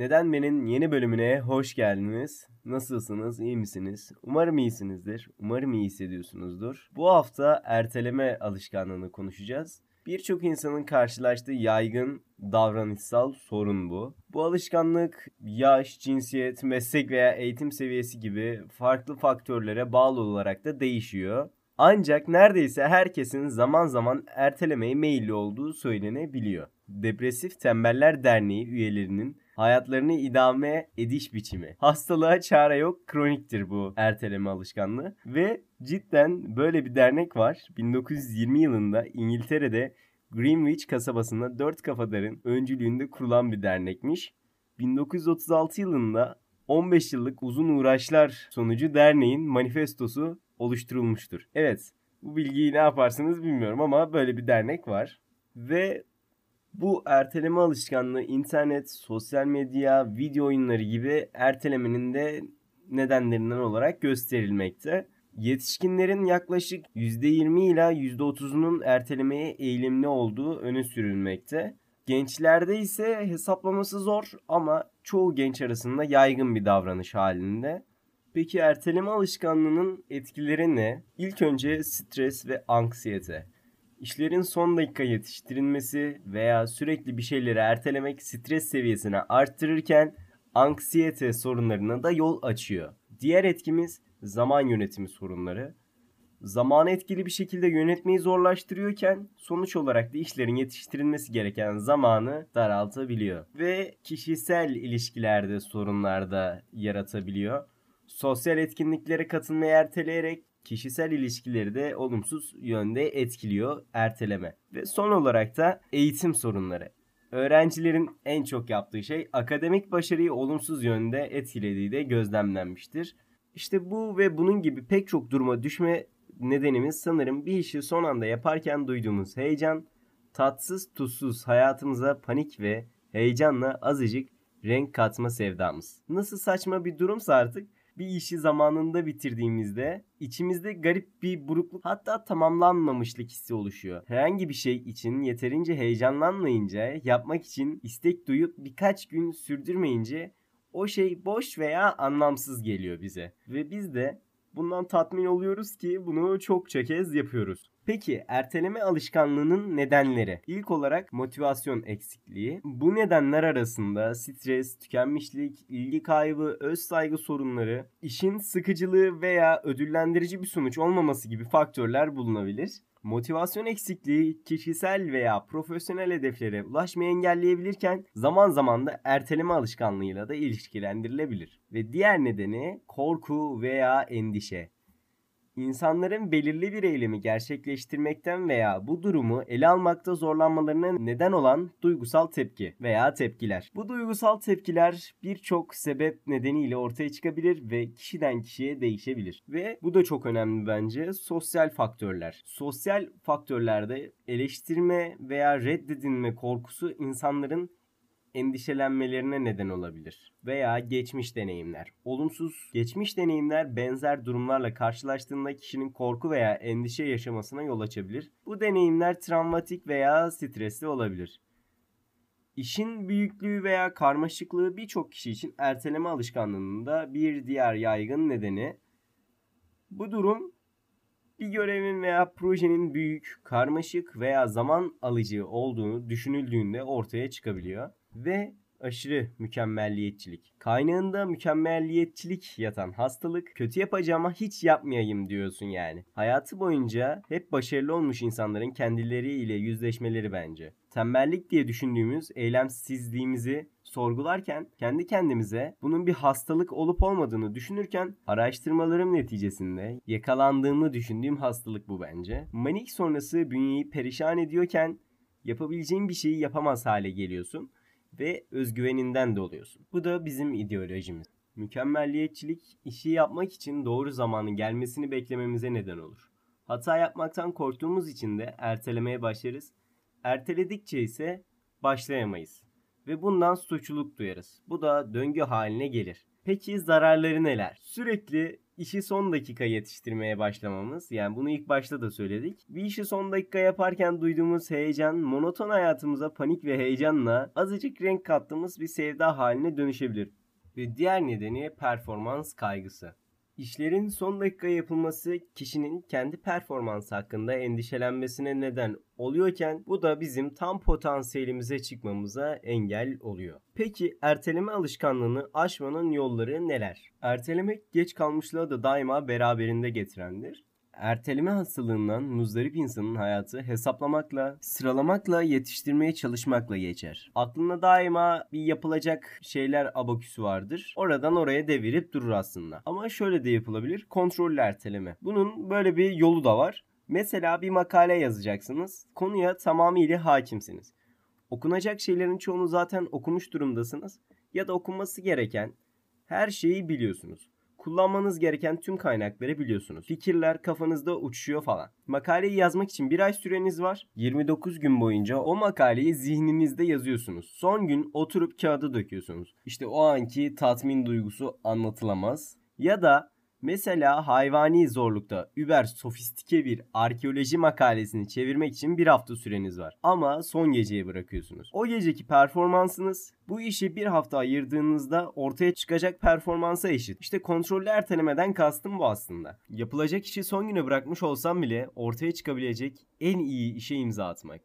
Neden Ben'in yeni bölümüne hoş geldiniz. Nasılsınız? İyi misiniz? Umarım iyisinizdir. Umarım iyi hissediyorsunuzdur. Bu hafta erteleme alışkanlığını konuşacağız. Birçok insanın karşılaştığı yaygın davranışsal sorun bu. Bu alışkanlık yaş, cinsiyet, meslek veya eğitim seviyesi gibi farklı faktörlere bağlı olarak da değişiyor. Ancak neredeyse herkesin zaman zaman ertelemeye meyilli olduğu söylenebiliyor. Depresif Tembeller Derneği üyelerinin hayatlarını idame ediş biçimi. Hastalığa çare yok, kroniktir bu erteleme alışkanlığı. Ve cidden böyle bir dernek var. 1920 yılında İngiltere'de Greenwich kasabasında dört kafadarın öncülüğünde kurulan bir dernekmiş. 1936 yılında 15 yıllık uzun uğraşlar sonucu derneğin manifestosu oluşturulmuştur. Evet, bu bilgiyi ne yaparsınız bilmiyorum ama böyle bir dernek var. Ve bu erteleme alışkanlığı internet, sosyal medya, video oyunları gibi ertelemenin de nedenlerinden olarak gösterilmekte. Yetişkinlerin yaklaşık %20 ila %30'unun ertelemeye eğilimli olduğu öne sürülmekte. Gençlerde ise hesaplaması zor ama çoğu genç arasında yaygın bir davranış halinde. Peki erteleme alışkanlığının etkileri ne? İlk önce stres ve anksiyete. İşlerin son dakika yetiştirilmesi veya sürekli bir şeyleri ertelemek stres seviyesini arttırırken anksiyete sorunlarına da yol açıyor. Diğer etkimiz zaman yönetimi sorunları. Zamanı etkili bir şekilde yönetmeyi zorlaştırıyorken sonuç olarak da işlerin yetiştirilmesi gereken zamanı daraltabiliyor. Ve kişisel ilişkilerde sorunlar da yaratabiliyor. Sosyal etkinliklere katılmayı erteleyerek kişisel ilişkileri de olumsuz yönde etkiliyor erteleme. Ve son olarak da eğitim sorunları. Öğrencilerin en çok yaptığı şey akademik başarıyı olumsuz yönde etkilediği de gözlemlenmiştir. İşte bu ve bunun gibi pek çok duruma düşme nedenimiz sanırım bir işi son anda yaparken duyduğumuz heyecan, tatsız tuzsuz hayatımıza panik ve heyecanla azıcık renk katma sevdamız. Nasıl saçma bir durumsa artık bir işi zamanında bitirdiğimizde içimizde garip bir burukluk hatta tamamlanmamışlık hissi oluşuyor. Herhangi bir şey için yeterince heyecanlanmayınca, yapmak için istek duyup birkaç gün sürdürmeyince o şey boş veya anlamsız geliyor bize. Ve biz de bundan tatmin oluyoruz ki bunu çokça kez yapıyoruz. Peki erteleme alışkanlığının nedenleri? İlk olarak motivasyon eksikliği. Bu nedenler arasında stres, tükenmişlik, ilgi kaybı, öz saygı sorunları, işin sıkıcılığı veya ödüllendirici bir sonuç olmaması gibi faktörler bulunabilir. Motivasyon eksikliği kişisel veya profesyonel hedeflere ulaşmayı engelleyebilirken zaman zaman da erteleme alışkanlığıyla da ilişkilendirilebilir. Ve diğer nedeni korku veya endişe. İnsanların belirli bir eylemi gerçekleştirmekten veya bu durumu ele almakta zorlanmalarına neden olan duygusal tepki veya tepkiler. Bu duygusal tepkiler birçok sebep nedeniyle ortaya çıkabilir ve kişiden kişiye değişebilir. Ve bu da çok önemli bence sosyal faktörler. Sosyal faktörlerde eleştirme veya reddedilme korkusu insanların endişelenmelerine neden olabilir. Veya geçmiş deneyimler. Olumsuz geçmiş deneyimler benzer durumlarla karşılaştığında kişinin korku veya endişe yaşamasına yol açabilir. Bu deneyimler travmatik veya stresli olabilir. İşin büyüklüğü veya karmaşıklığı birçok kişi için erteleme alışkanlığının da bir diğer yaygın nedeni. Bu durum bir görevin veya projenin büyük, karmaşık veya zaman alıcı olduğunu düşünüldüğünde ortaya çıkabiliyor ve aşırı mükemmelliyetçilik. Kaynağında mükemmelliyetçilik yatan hastalık kötü yapacağıma hiç yapmayayım diyorsun yani. Hayatı boyunca hep başarılı olmuş insanların kendileriyle yüzleşmeleri bence. Tembellik diye düşündüğümüz eylemsizliğimizi sorgularken kendi kendimize bunun bir hastalık olup olmadığını düşünürken araştırmalarım neticesinde yakalandığımı düşündüğüm hastalık bu bence. Manik sonrası bünyeyi perişan ediyorken yapabileceğin bir şeyi yapamaz hale geliyorsun ve özgüveninden de oluyorsun. Bu da bizim ideolojimiz. Mükemmelliyetçilik işi yapmak için doğru zamanın gelmesini beklememize neden olur. Hata yapmaktan korktuğumuz için de ertelemeye başlarız. Erteledikçe ise başlayamayız ve bundan suçluluk duyarız. Bu da döngü haline gelir. Peki zararları neler? Sürekli işi son dakika yetiştirmeye başlamamız. Yani bunu ilk başta da söyledik. Bir işi son dakika yaparken duyduğumuz heyecan, monoton hayatımıza panik ve heyecanla azıcık renk kattığımız bir sevda haline dönüşebilir. Ve diğer nedeni performans kaygısı. İşlerin son dakika yapılması kişinin kendi performansı hakkında endişelenmesine neden oluyorken bu da bizim tam potansiyelimize çıkmamıza engel oluyor. Peki erteleme alışkanlığını aşmanın yolları neler? Ertelemek geç kalmışlığı da daima beraberinde getirendir. Erteleme hastalığından muzdarip insanın hayatı hesaplamakla, sıralamakla, yetiştirmeye çalışmakla geçer. Aklına daima bir yapılacak şeyler abaküsü vardır. Oradan oraya devirip durur aslında. Ama şöyle de yapılabilir. Kontrollü erteleme. Bunun böyle bir yolu da var. Mesela bir makale yazacaksınız. Konuya tamamıyla hakimsiniz. Okunacak şeylerin çoğunu zaten okumuş durumdasınız. Ya da okunması gereken her şeyi biliyorsunuz kullanmanız gereken tüm kaynakları biliyorsunuz. Fikirler kafanızda uçuşuyor falan. Makaleyi yazmak için bir ay süreniz var. 29 gün boyunca o makaleyi zihninizde yazıyorsunuz. Son gün oturup kağıda döküyorsunuz. İşte o anki tatmin duygusu anlatılamaz. Ya da Mesela hayvani zorlukta über sofistike bir arkeoloji makalesini çevirmek için bir hafta süreniz var. Ama son geceye bırakıyorsunuz. O geceki performansınız bu işi bir hafta ayırdığınızda ortaya çıkacak performansa eşit. İşte kontrollü ertelemeden kastım bu aslında. Yapılacak işi son güne bırakmış olsam bile ortaya çıkabilecek en iyi işe imza atmak.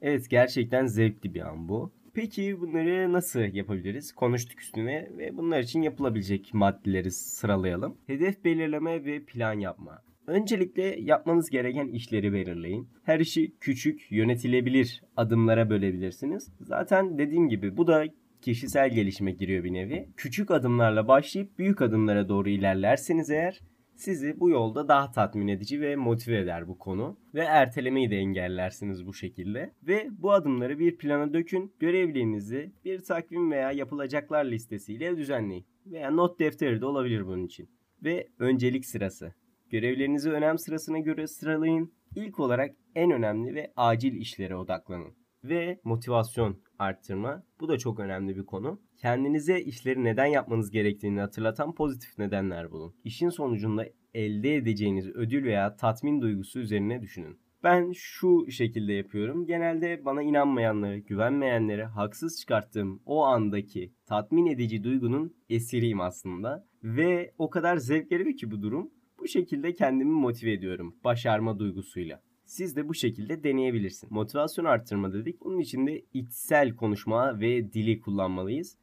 Evet gerçekten zevkli bir an bu. Peki bunları nasıl yapabiliriz? Konuştuk üstüne ve bunlar için yapılabilecek maddeleri sıralayalım. Hedef belirleme ve plan yapma. Öncelikle yapmanız gereken işleri belirleyin. Her işi küçük, yönetilebilir adımlara bölebilirsiniz. Zaten dediğim gibi bu da kişisel gelişime giriyor bir nevi. Küçük adımlarla başlayıp büyük adımlara doğru ilerlerseniz eğer sizi bu yolda daha tatmin edici ve motive eder bu konu. Ve ertelemeyi de engellersiniz bu şekilde. Ve bu adımları bir plana dökün. Görevlerinizi bir takvim veya yapılacaklar listesiyle düzenleyin. Veya not defteri de olabilir bunun için. Ve öncelik sırası. Görevlerinizi önem sırasına göre sıralayın. İlk olarak en önemli ve acil işlere odaklanın. Ve motivasyon arttırma. Bu da çok önemli bir konu. Kendinize işleri neden yapmanız gerektiğini hatırlatan pozitif nedenler bulun. İşin sonucunda elde edeceğiniz ödül veya tatmin duygusu üzerine düşünün. Ben şu şekilde yapıyorum. Genelde bana inanmayanları, güvenmeyenleri haksız çıkarttığım o andaki tatmin edici duygunun esiriyim aslında. Ve o kadar zevk veriyor ki bu durum. Bu şekilde kendimi motive ediyorum başarma duygusuyla. Siz de bu şekilde deneyebilirsin. Motivasyon arttırma dedik. Bunun için de içsel konuşma ve dili kullanmalıyız.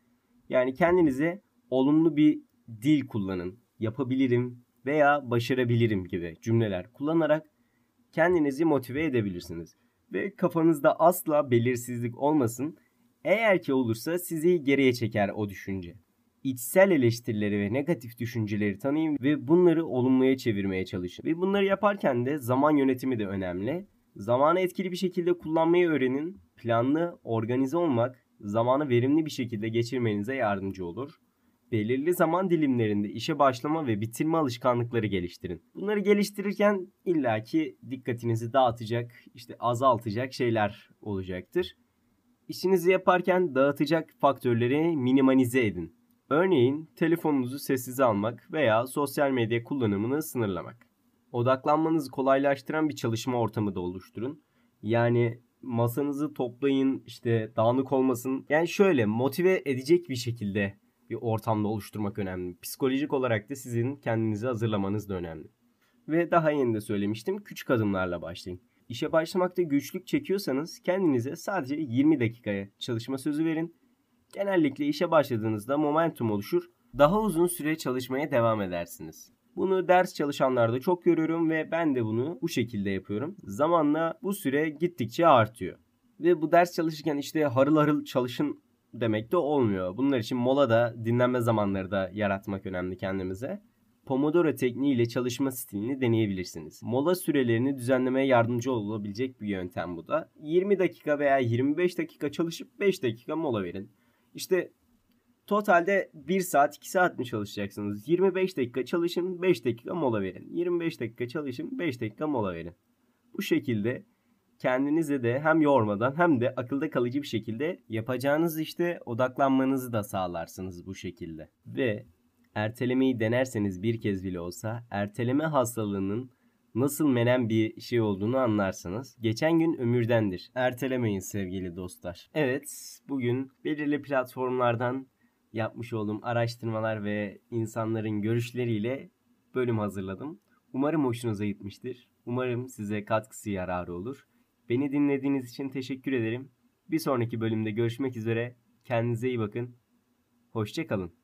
Yani kendinize olumlu bir dil kullanın. Yapabilirim veya başarabilirim gibi cümleler kullanarak kendinizi motive edebilirsiniz. Ve kafanızda asla belirsizlik olmasın. Eğer ki olursa sizi geriye çeker o düşünce. İçsel eleştirileri ve negatif düşünceleri tanıyın ve bunları olumluya çevirmeye çalışın. Ve bunları yaparken de zaman yönetimi de önemli. Zamanı etkili bir şekilde kullanmayı öğrenin. Planlı, organize olmak zamanı verimli bir şekilde geçirmenize yardımcı olur. Belirli zaman dilimlerinde işe başlama ve bitirme alışkanlıkları geliştirin. Bunları geliştirirken illaki dikkatinizi dağıtacak, işte azaltacak şeyler olacaktır. İşinizi yaparken dağıtacak faktörleri minimalize edin. Örneğin telefonunuzu sessize almak veya sosyal medya kullanımını sınırlamak. Odaklanmanızı kolaylaştıran bir çalışma ortamı da oluşturun. Yani masanızı toplayın işte dağınık olmasın. Yani şöyle motive edecek bir şekilde bir ortamda oluşturmak önemli. Psikolojik olarak da sizin kendinizi hazırlamanız da önemli. Ve daha yeni de söylemiştim küçük adımlarla başlayın. İşe başlamakta güçlük çekiyorsanız kendinize sadece 20 dakikaya çalışma sözü verin. Genellikle işe başladığınızda momentum oluşur. Daha uzun süre çalışmaya devam edersiniz. Bunu ders çalışanlarda çok görüyorum ve ben de bunu bu şekilde yapıyorum. Zamanla bu süre gittikçe artıyor. Ve bu ders çalışırken işte harıl harıl çalışın demek de olmuyor. Bunlar için mola da dinlenme zamanları da yaratmak önemli kendimize. Pomodoro tekniği ile çalışma stilini deneyebilirsiniz. Mola sürelerini düzenlemeye yardımcı olabilecek bir yöntem bu da. 20 dakika veya 25 dakika çalışıp 5 dakika mola verin. İşte Totalde 1 saat 2 saat mi çalışacaksınız? 25 dakika çalışın 5 dakika mola verin. 25 dakika çalışın 5 dakika mola verin. Bu şekilde kendinize de hem yormadan hem de akılda kalıcı bir şekilde yapacağınız işte odaklanmanızı da sağlarsınız bu şekilde. Ve ertelemeyi denerseniz bir kez bile olsa erteleme hastalığının nasıl menen bir şey olduğunu anlarsınız. Geçen gün ömürdendir. Ertelemeyin sevgili dostlar. Evet, bugün belirli platformlardan yapmış olduğum araştırmalar ve insanların görüşleriyle bölüm hazırladım. Umarım hoşunuza gitmiştir. Umarım size katkısı yararı olur. Beni dinlediğiniz için teşekkür ederim. Bir sonraki bölümde görüşmek üzere. Kendinize iyi bakın. Hoşçakalın.